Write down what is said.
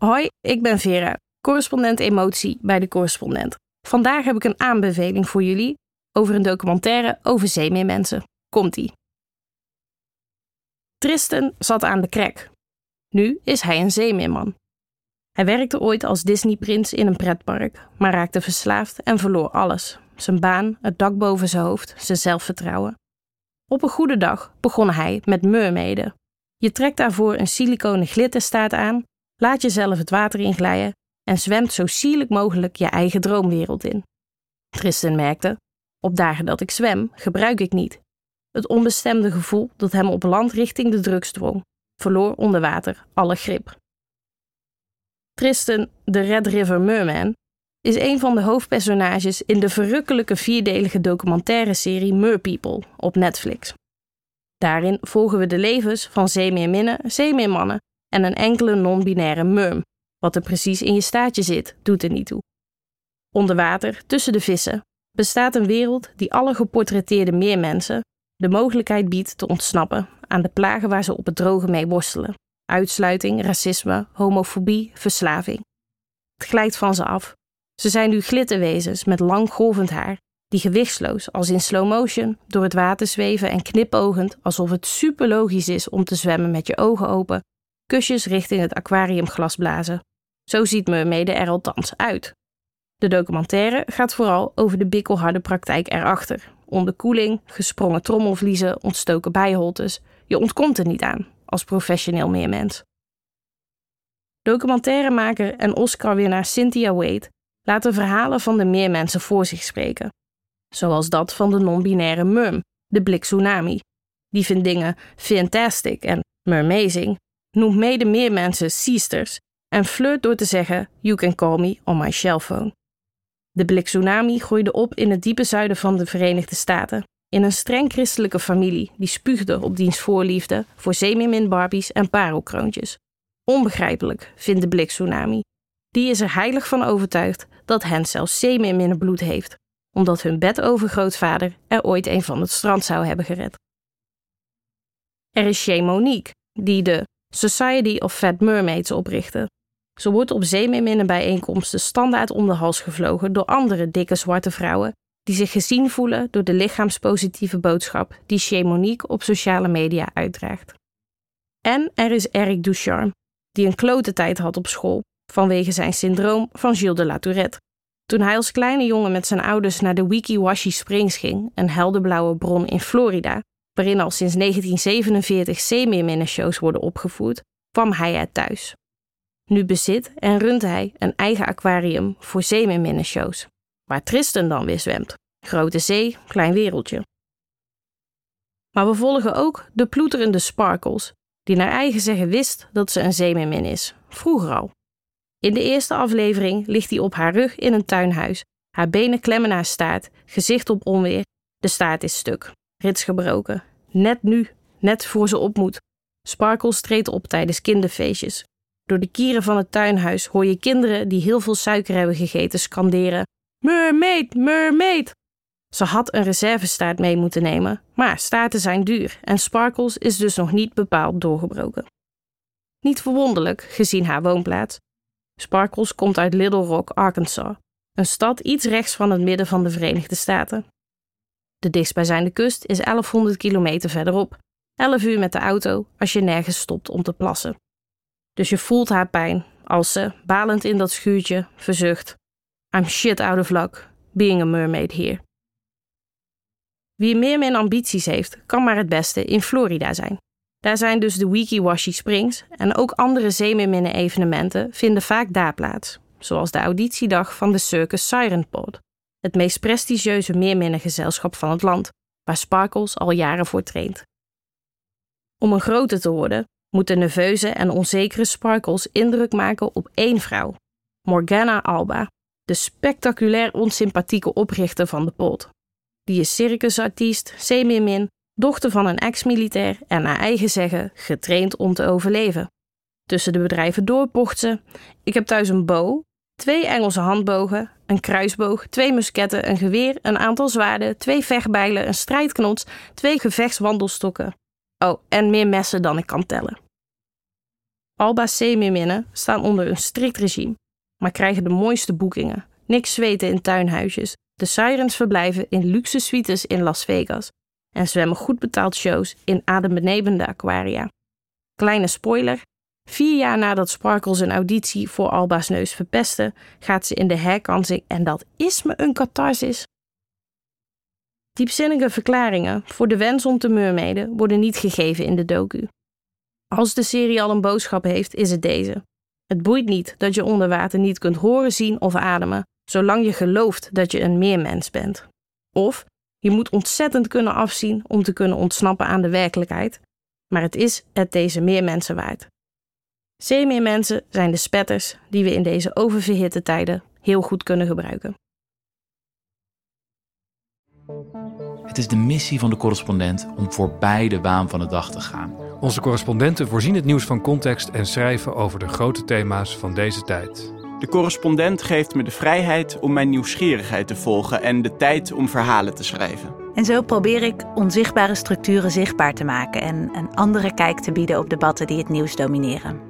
Hoi, ik ben Vera, correspondent emotie bij de correspondent. Vandaag heb ik een aanbeveling voor jullie over een documentaire over zeemeermensen. Komt-ie. Tristan zat aan de krek. Nu is hij een zeemeerman. Hij werkte ooit als Disneyprins in een pretpark, maar raakte verslaafd en verloor alles: zijn baan, het dak boven zijn hoofd, zijn zelfvertrouwen. Op een goede dag begon hij met mermaiden. Je trekt daarvoor een siliconen glitterstaat aan, laat jezelf het water inglijden en zwemt zo sierlijk mogelijk je eigen droomwereld in. Tristan merkte: op dagen dat ik zwem, gebruik ik niet. Het onbestemde gevoel dat hem op land richting de drugs dwong, verloor onder water alle grip. Tristan, de Red River Merman, is een van de hoofdpersonages in de verrukkelijke vierdelige documentaire serie Merpeople op Netflix. Daarin volgen we de levens van zeemeerminnen, zeemeermannen en een enkele non-binaire merm. Wat er precies in je staartje zit, doet er niet toe. Onder water, tussen de vissen, bestaat een wereld die alle geportretteerde meermensen de mogelijkheid biedt te ontsnappen aan de plagen waar ze op het droge mee worstelen: uitsluiting, racisme, homofobie, verslaving. Het glijdt van ze af. Ze zijn nu glitterwezens met lang golvend haar, die gewichtsloos als in slow motion door het water zweven en knipogend alsof het super logisch is om te zwemmen met je ogen open, kusjes richting het aquariumglas blazen. Zo ziet Mermede er althans uit. De documentaire gaat vooral over de bikkelharde praktijk erachter. Onderkoeling, gesprongen trommelvliezen, ontstoken bijholtes. Je ontkomt er niet aan als professioneel meermens. Documentairemaker en Oscar-winnaar Cynthia Wade laat de verhalen van de meermensen voor zich spreken. Zoals dat van de non-binaire Mum, de blik tsunami. Die vindt dingen fantastic en mermazing, noemt mede meermensen sisters en flirt door te zeggen: You can call me on my cellphone. De blik tsunami groeide op in het diepe zuiden van de Verenigde Staten, in een streng christelijke familie die spuugde op diens voorliefde voor zeemeermin Barbies en parelkroontjes. Onbegrijpelijk, vindt de blik tsunami. Die is er heilig van overtuigd dat hen zelfs zeemeerminnen bloed heeft, omdat hun bedovergrootvader er ooit een van het strand zou hebben gered. Er is Shay Monique, die de Society of Fat Mermaids oprichtte, ze wordt op zeemeerminnenbijeenkomsten standaard om de hals gevlogen door andere dikke zwarte vrouwen die zich gezien voelen door de lichaamspositieve boodschap die Chemonique op sociale media uitdraagt. En er is Eric Ducharme, die een klote tijd had op school vanwege zijn syndroom van Gilles de la Tourette. Toen hij als kleine jongen met zijn ouders naar de Wikiwashi Springs ging, een helderblauwe bron in Florida, waarin al sinds 1947 zeemeerminnenshows worden opgevoerd, kwam hij er thuis. Nu bezit en runt hij een eigen aquarium voor zeemeerminnenshows, waar Tristan dan weer zwemt. Grote zee, klein wereldje. Maar we volgen ook de ploeterende Sparkles, die naar eigen zeggen wist dat ze een zeemeermin is, vroeger al. In de eerste aflevering ligt hij op haar rug in een tuinhuis, haar benen klemmen haar staart, gezicht op onweer, de staart is stuk, rits gebroken. Net nu, net voor ze op moet. Sparkles treedt op tijdens kinderfeestjes, door de kieren van het tuinhuis hoor je kinderen die heel veel suiker hebben gegeten scanderen: Mermaid, mermaid! Ze had een reservestaart mee moeten nemen, maar staarten zijn duur en Sparkles is dus nog niet bepaald doorgebroken. Niet verwonderlijk, gezien haar woonplaats. Sparkles komt uit Little Rock, Arkansas, een stad iets rechts van het midden van de Verenigde Staten. De dichtstbijzijnde kust is 1100 kilometer verderop, 11 uur met de auto als je nergens stopt om te plassen. Dus je voelt haar pijn als ze, balend in dat schuurtje, verzucht: I'm shit out of luck, being a mermaid here. Wie meer mijn ambities heeft, kan maar het beste in Florida zijn. Daar zijn dus de Wiki-Washi Springs en ook andere zeemeerminnen-evenementen vinden vaak daar plaats, zoals de auditiedag van de Circus Siren Pod, het meest prestigieuze meerminnengezelschap van het land, waar Sparkles al jaren voor traint. Om een grote te worden, moeten nerveuze en onzekere Sparkles indruk maken op één vrouw, Morgana Alba, de spectaculair onsympathieke oprichter van de pot. Die is circusartiest, semi-min, dochter van een ex-militair en naar eigen zeggen getraind om te overleven. Tussen de bedrijven door pocht ze: Ik heb thuis een bow, twee Engelse handbogen, een kruisboog, twee musketten, een geweer, een aantal zwaarden, twee vechtbijlen, een strijdknots, twee gevechtswandelstokken, Oh, en meer messen dan ik kan tellen. Alba's zeemeerminnen staan onder een strikt regime, maar krijgen de mooiste boekingen. Niks zweten in tuinhuisjes. De sirens verblijven in luxe suites in Las Vegas en zwemmen goed betaald shows in adembenemende aquaria. Kleine spoiler: vier jaar nadat Sparkles een auditie voor Alba's neus verpestte, gaat ze in de herkansing en dat is me een catharsis. Diepzinnige verklaringen voor de wens om te mermaiden worden niet gegeven in de docu. Als de serie al een boodschap heeft, is het deze. Het boeit niet dat je onder water niet kunt horen, zien of ademen, zolang je gelooft dat je een meermens bent. Of je moet ontzettend kunnen afzien om te kunnen ontsnappen aan de werkelijkheid, maar het is het deze meermensen waard. Zeemeermensen zijn de spetters die we in deze oververhitte tijden heel goed kunnen gebruiken. Het is de missie van de correspondent om voorbij de waan van de dag te gaan. Onze correspondenten voorzien het nieuws van context en schrijven over de grote thema's van deze tijd. De correspondent geeft me de vrijheid om mijn nieuwsgierigheid te volgen en de tijd om verhalen te schrijven. En zo probeer ik onzichtbare structuren zichtbaar te maken en een andere kijk te bieden op debatten die het nieuws domineren.